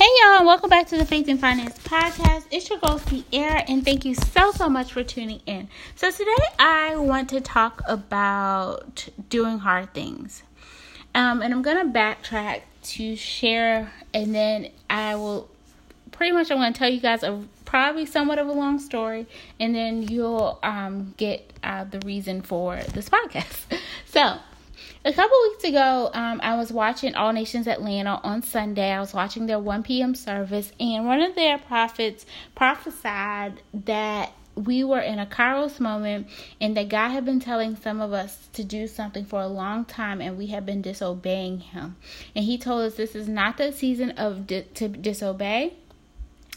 Hey y'all, and welcome back to the Faith and Finance Podcast. It's your girl Sierra, and thank you so so much for tuning in. So today I want to talk about doing hard things, um, and I'm gonna backtrack to share, and then I will pretty much I'm gonna tell you guys a probably somewhat of a long story, and then you'll um, get uh, the reason for this podcast. So a couple weeks ago, um, I was watching All Nations Atlanta on Sunday. I was watching their 1 p.m. service, and one of their prophets prophesied that we were in a kairos moment and that God had been telling some of us to do something for a long time and we have been disobeying him. And he told us this is not the season of di- to disobey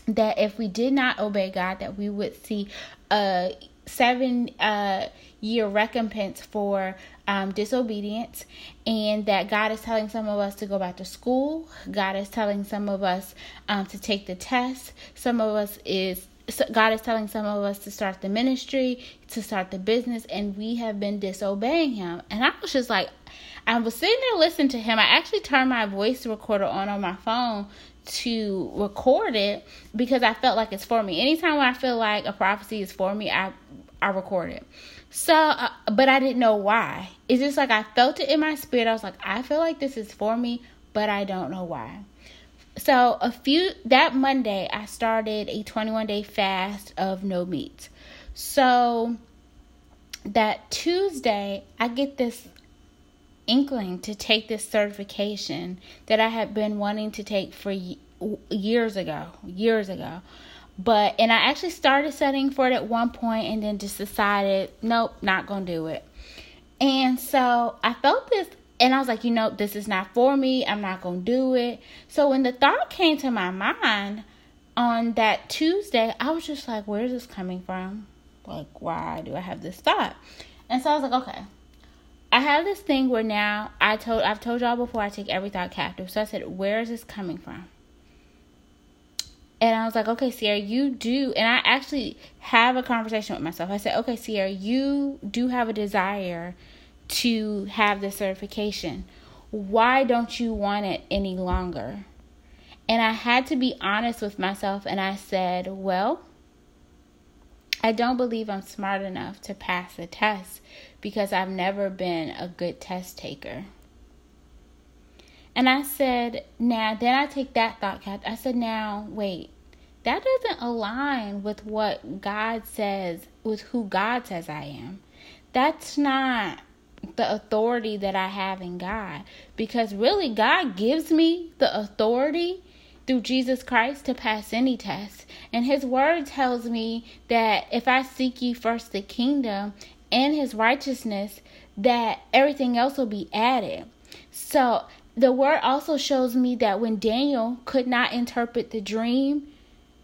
that if we did not obey God that we would see a 7 uh year recompense for um, disobedience, and that God is telling some of us to go back to school. God is telling some of us um, to take the test. Some of us is God is telling some of us to start the ministry, to start the business, and we have been disobeying Him. And I was just like, I was sitting there listening to Him. I actually turned my voice recorder on on my phone to record it because I felt like it's for me. Anytime when I feel like a prophecy is for me, I I record it. So, uh, but I didn't know why. It's just like I felt it in my spirit. I was like, I feel like this is for me, but I don't know why. So, a few that Monday, I started a 21 day fast of no meat. So, that Tuesday, I get this inkling to take this certification that I had been wanting to take for years ago, years ago. But and I actually started studying for it at one point and then just decided, nope, not gonna do it. And so I felt this and I was like, you know, this is not for me. I'm not gonna do it. So when the thought came to my mind on that Tuesday, I was just like, where is this coming from? Like, why do I have this thought? And so I was like, okay. I have this thing where now I told I've told y'all before I take every thought captive. So I said, where is this coming from? And I was like, okay, Sierra, you do. And I actually have a conversation with myself. I said, okay, Sierra, you do have a desire to have the certification. Why don't you want it any longer? And I had to be honest with myself. And I said, well, I don't believe I'm smart enough to pass the test because I've never been a good test taker. And I said, now, then I take that thought cap. I said, now, wait, that doesn't align with what God says, with who God says I am. That's not the authority that I have in God. Because really, God gives me the authority through Jesus Christ to pass any test. And His Word tells me that if I seek ye first the kingdom and His righteousness, that everything else will be added. So the word also shows me that when Daniel could not interpret the dream,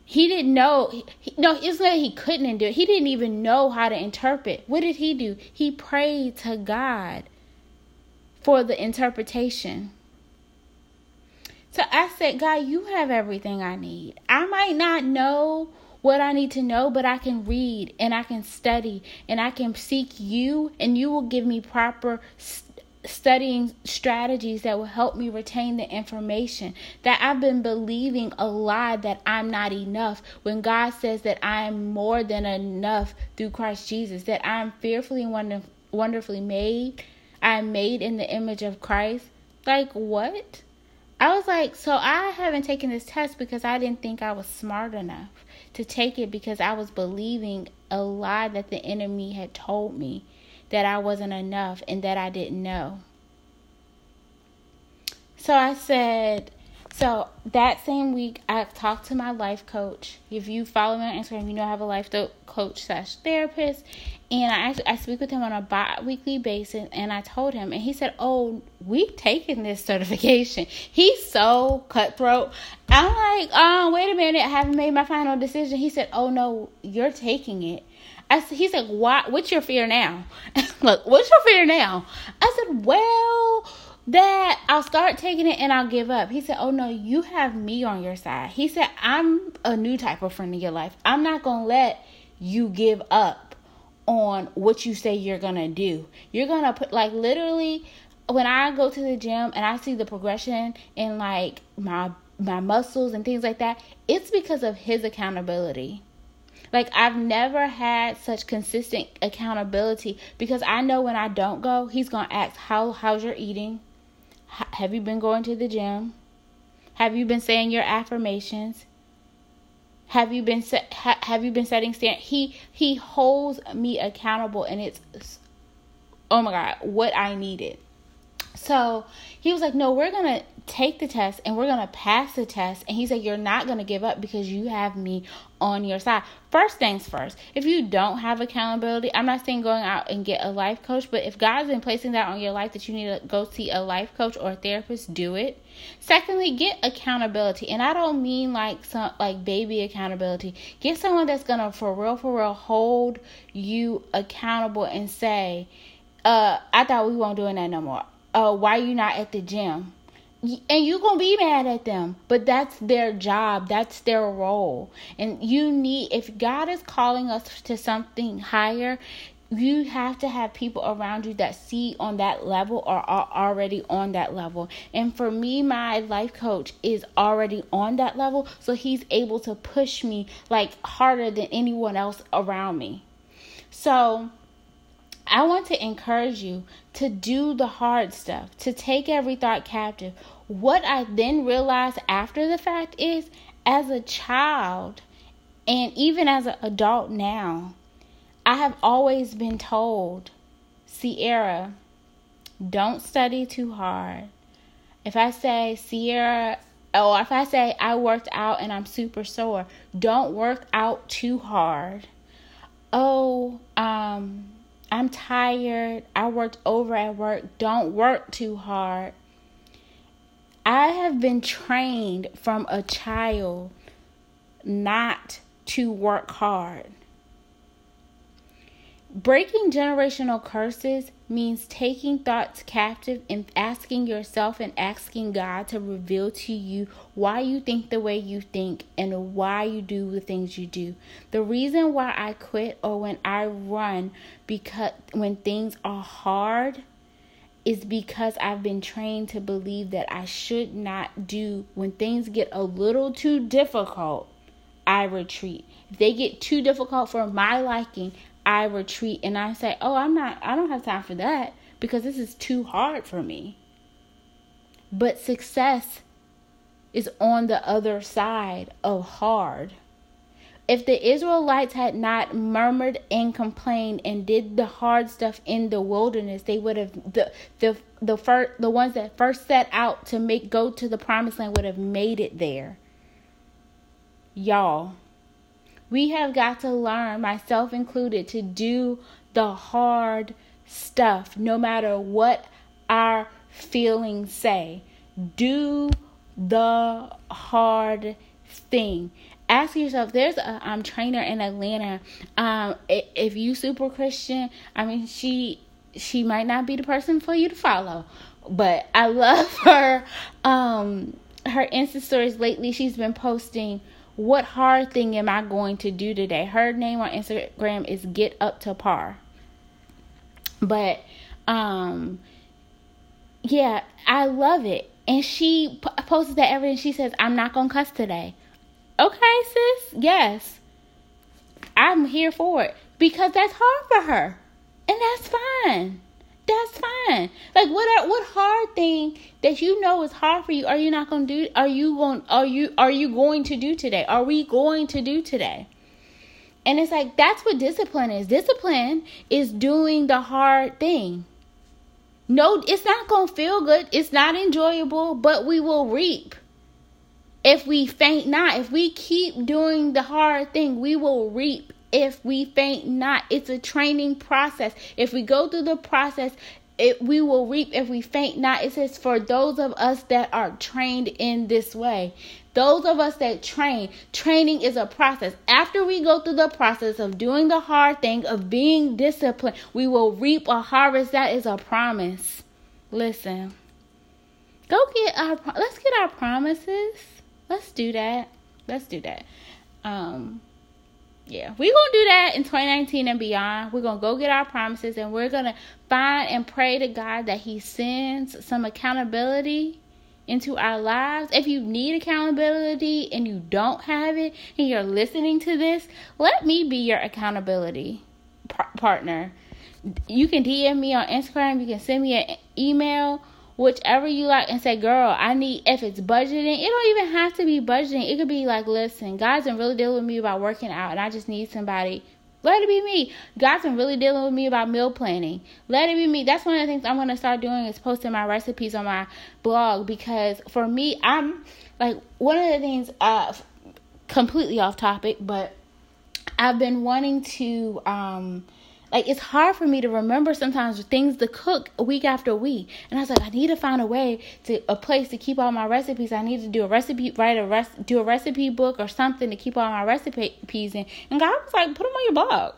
he didn't know. He, no, it's not he couldn't do it. He didn't even know how to interpret. What did he do? He prayed to God for the interpretation. So I said, God, you have everything I need. I might not know what I need to know, but I can read and I can study and I can seek you, and you will give me proper studying strategies that will help me retain the information that I've been believing a lie that I'm not enough. When God says that I am more than enough through Christ Jesus that I'm fearfully and wonderfully made I'm made in the image of Christ. Like what? I was like so I haven't taken this test because I didn't think I was smart enough to take it because I was believing a lie that the enemy had told me that I wasn't enough and that I didn't know. So I said, so that same week, I talked to my life coach. If you follow me on Instagram, you know I have a life coach slash therapist, and I actually I speak with him on a bi-weekly basis. And I told him, and he said, "Oh, we've taken this certification." He's so cutthroat. I'm like, "Oh, wait a minute, I haven't made my final decision." He said, "Oh no, you're taking it." I said, he's why? What's your fear now? Look, what's your fear now? I said, well, that I'll start taking it and I'll give up. He said, oh no, you have me on your side. He said, I'm a new type of friend in your life. I'm not gonna let you give up on what you say you're gonna do. You're gonna put like literally when I go to the gym and I see the progression in like my my muscles and things like that, it's because of his accountability. Like I've never had such consistent accountability because I know when I don't go, he's going to ask how how's your eating? Have you been going to the gym? Have you been saying your affirmations? Have you been set, ha, have you been setting stand? He he holds me accountable and it's oh my god, what I needed. So he was like, No, we're going to take the test and we're going to pass the test. And he said, You're not going to give up because you have me on your side. First things first, if you don't have accountability, I'm not saying going out and get a life coach, but if God's been placing that on your life that you need to go see a life coach or a therapist, do it. Secondly, get accountability. And I don't mean like some like baby accountability. Get someone that's going to for real for real hold you accountable and say, uh, I thought we won't doing that no more uh, why you not at the gym? And you're gonna be mad at them, but that's their job, that's their role. And you need, if God is calling us to something higher, you have to have people around you that see on that level or are already on that level. And for me, my life coach is already on that level, so he's able to push me like harder than anyone else around me. So, I want to encourage you to do the hard stuff, to take every thought captive. What I then realized after the fact is, as a child, and even as an adult now, I have always been told, Sierra, don't study too hard. If I say, Sierra, or if I say I worked out and I'm super sore, don't work out too hard. Oh, um, I'm tired. I worked over at work. Don't work too hard. I have been trained from a child not to work hard. Breaking generational curses means taking thoughts captive and asking yourself and asking God to reveal to you why you think the way you think and why you do the things you do. The reason why I quit or when I run because when things are hard is because I've been trained to believe that I should not do when things get a little too difficult, I retreat. If they get too difficult for my liking, I retreat and I say, "Oh, I'm not I don't have time for that because this is too hard for me." But success is on the other side of hard. If the Israelites had not murmured and complained and did the hard stuff in the wilderness, they would have the the the first the ones that first set out to make go to the promised land would have made it there. Y'all, we have got to learn, myself included, to do the hard stuff no matter what our feelings say. Do the hard thing. Ask yourself. There's a um, trainer in Atlanta. Um, if you super Christian, I mean, she she might not be the person for you to follow, but I love her. Um, her Insta stories lately. She's been posting what hard thing am I going to do today? Her name on Instagram is Get Up to Par. But um yeah, I love it. And she p- posted that evidence. She says, "I'm not gonna cuss today." Okay, sis. Yes, I'm here for it because that's hard for her, and that's fine that's fine. Like what are, what hard thing that you know is hard for you are you not going to do? Are you going are you are you going to do today? Are we going to do today? And it's like that's what discipline is. Discipline is doing the hard thing. No, it's not going to feel good. It's not enjoyable, but we will reap. If we faint not, if we keep doing the hard thing, we will reap if we faint not. It's a training process. If we go through the process, it, we will reap if we faint not. It says, for those of us that are trained in this way. Those of us that train, training is a process. After we go through the process of doing the hard thing, of being disciplined, we will reap a harvest. That is a promise. Listen, go get our, let's get our promises. Let's do that. Let's do that. Um, yeah, we're gonna do that in 2019 and beyond. We're gonna go get our promises and we're gonna find and pray to God that He sends some accountability into our lives. If you need accountability and you don't have it and you're listening to this, let me be your accountability partner. You can DM me on Instagram, you can send me an email whichever you like and say, girl, I need, if it's budgeting, it don't even have to be budgeting. It could be like, listen, God's been really dealing with me about working out and I just need somebody. Let it be me. God's been really dealing with me about meal planning. Let it be me. That's one of the things I'm going to start doing is posting my recipes on my blog because for me, I'm like, one of the things, uh, completely off topic, but I've been wanting to, um, like it's hard for me to remember sometimes things to cook week after week and i was like i need to find a way to a place to keep all my recipes i need to do a recipe write a rest do a recipe book or something to keep all my recipes in and god was like put them on your blog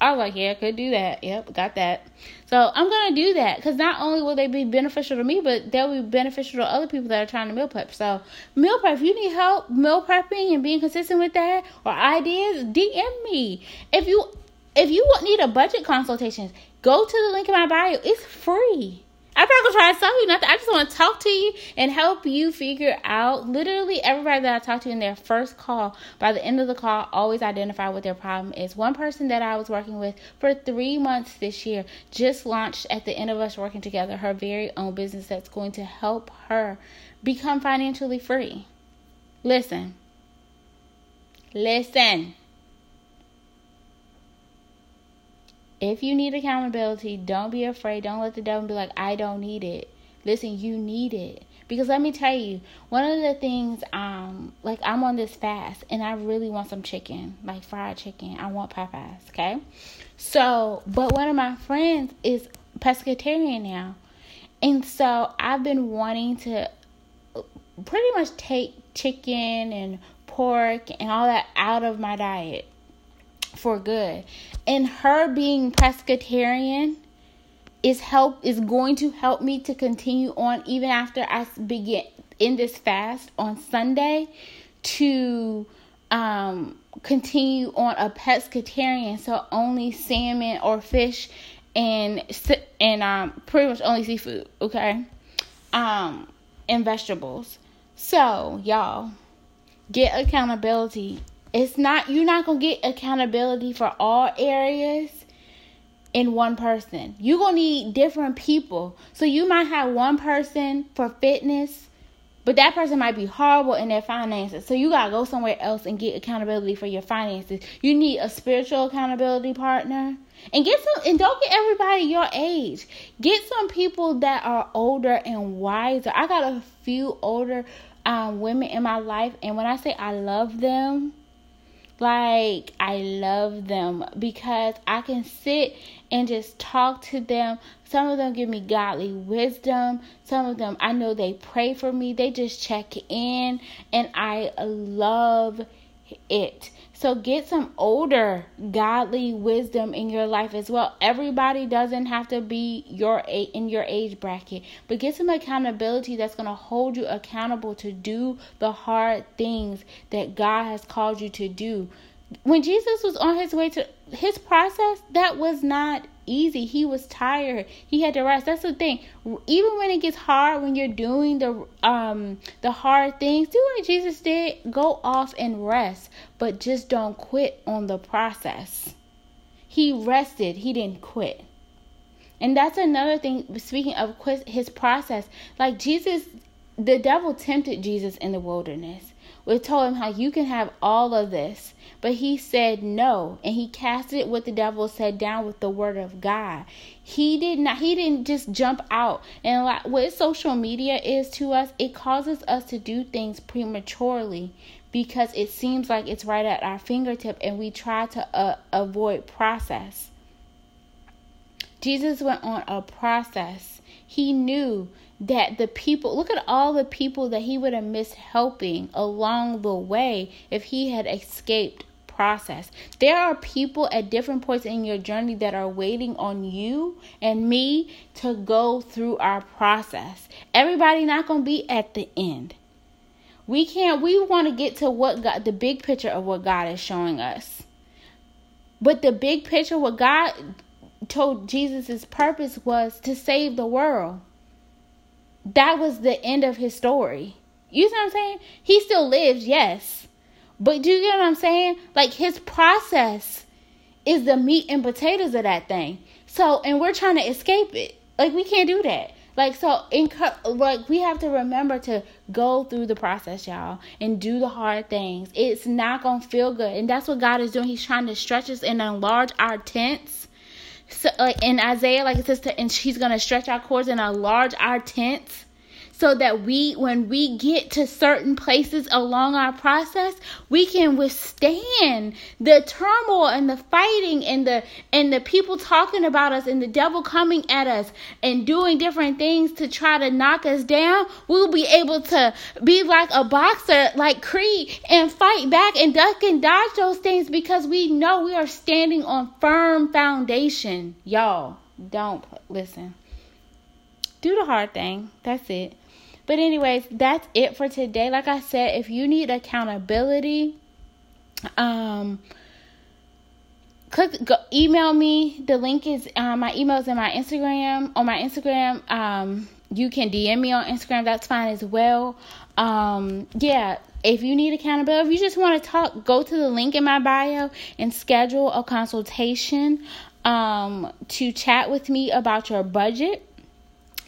I was like, yeah, I could do that. Yep, got that. So I'm gonna do that because not only will they be beneficial to me, but they'll be beneficial to other people that are trying to meal prep. So meal prep, if you need help meal prepping and being consistent with that or ideas, DM me. If you if you need a budget consultation, go to the link in my bio. It's free. I'm not gonna try to sell you nothing. I just want to talk to you and help you figure out. Literally, everybody that I talk to in their first call, by the end of the call, always identify what their problem is. One person that I was working with for three months this year just launched at the end of us working together her very own business that's going to help her become financially free. Listen, listen. If you need accountability, don't be afraid. Don't let the devil be like, I don't need it. Listen, you need it. Because let me tell you, one of the things, um, like I'm on this fast and I really want some chicken, like fried chicken. I want Popeyes, okay? So, but one of my friends is pescatarian now. And so I've been wanting to pretty much take chicken and pork and all that out of my diet for good. And her being pescatarian is help is going to help me to continue on even after I begin in this fast on Sunday to um continue on a pescatarian. So only salmon or fish and and um pretty much only seafood okay? Um and vegetables. So y'all get accountability it's not you're not gonna get accountability for all areas in one person. You're gonna need different people. So you might have one person for fitness, but that person might be horrible in their finances. So you gotta go somewhere else and get accountability for your finances. You need a spiritual accountability partner. And get some and don't get everybody your age. Get some people that are older and wiser. I got a few older um, women in my life, and when I say I love them, like, I love them because I can sit and just talk to them. Some of them give me godly wisdom. Some of them, I know they pray for me. They just check in, and I love it. So get some older godly wisdom in your life as well. Everybody doesn't have to be your in your age bracket, but get some accountability that's going to hold you accountable to do the hard things that God has called you to do. When Jesus was on his way to his process, that was not easy. He was tired. He had to rest. That's the thing. Even when it gets hard, when you're doing the um the hard things, do what Jesus did. Go off and rest, but just don't quit on the process. He rested. He didn't quit. And that's another thing. Speaking of quit, his process, like Jesus, the devil tempted Jesus in the wilderness. We told him how you can have all of this but he said no, and he casted what the devil said down with the word of God. He did not he didn't just jump out. And like what social media is to us, it causes us to do things prematurely because it seems like it's right at our fingertip and we try to uh, avoid process. Jesus went on a process. He knew that the people look at all the people that he would have missed helping along the way if he had escaped process. There are people at different points in your journey that are waiting on you and me to go through our process. Everybody not going to be at the end. We can't we want to get to what God the big picture of what God is showing us. But the big picture what God told Jesus' purpose was to save the world. That was the end of his story. You see what I'm saying? He still lives, yes. But do you get what I'm saying? Like his process is the meat and potatoes of that thing. So, and we're trying to escape it. Like we can't do that. Like so, in like we have to remember to go through the process, y'all, and do the hard things. It's not gonna feel good, and that's what God is doing. He's trying to stretch us and enlarge our tents. So, like in Isaiah, like it says, to, and He's gonna stretch our cords and enlarge our tents so that we when we get to certain places along our process we can withstand the turmoil and the fighting and the and the people talking about us and the devil coming at us and doing different things to try to knock us down we'll be able to be like a boxer like Creed and fight back and duck and dodge those things because we know we are standing on firm foundation y'all don't listen do the hard thing. That's it. But anyways, that's it for today. Like I said, if you need accountability, um click go, email me. The link is uh, my emails in my Instagram. On my Instagram, um you can DM me on Instagram. That's fine as well. Um yeah, if you need accountability, if you just want to talk, go to the link in my bio and schedule a consultation um to chat with me about your budget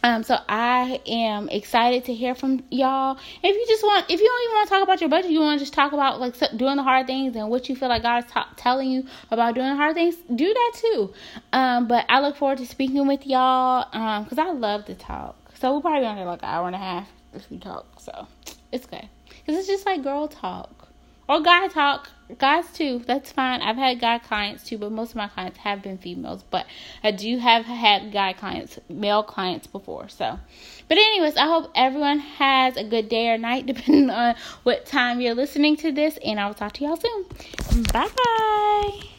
um, so I am excited to hear from y'all. If you just want, if you don't even want to talk about your budget, you want to just talk about like doing the hard things and what you feel like God t- telling you about doing hard things, do that too. Um, but I look forward to speaking with y'all um, because I love to talk. So we'll probably be on here like an hour and a half if we talk. So it's good because it's just like girl talk or guy talk guys too that's fine. I've had guy clients too but most of my clients have been females but i do have had guy clients male clients before so. But anyways i hope everyone has a good day or night depending on what time you're listening to this and i will talk to y'all soon. Bye bye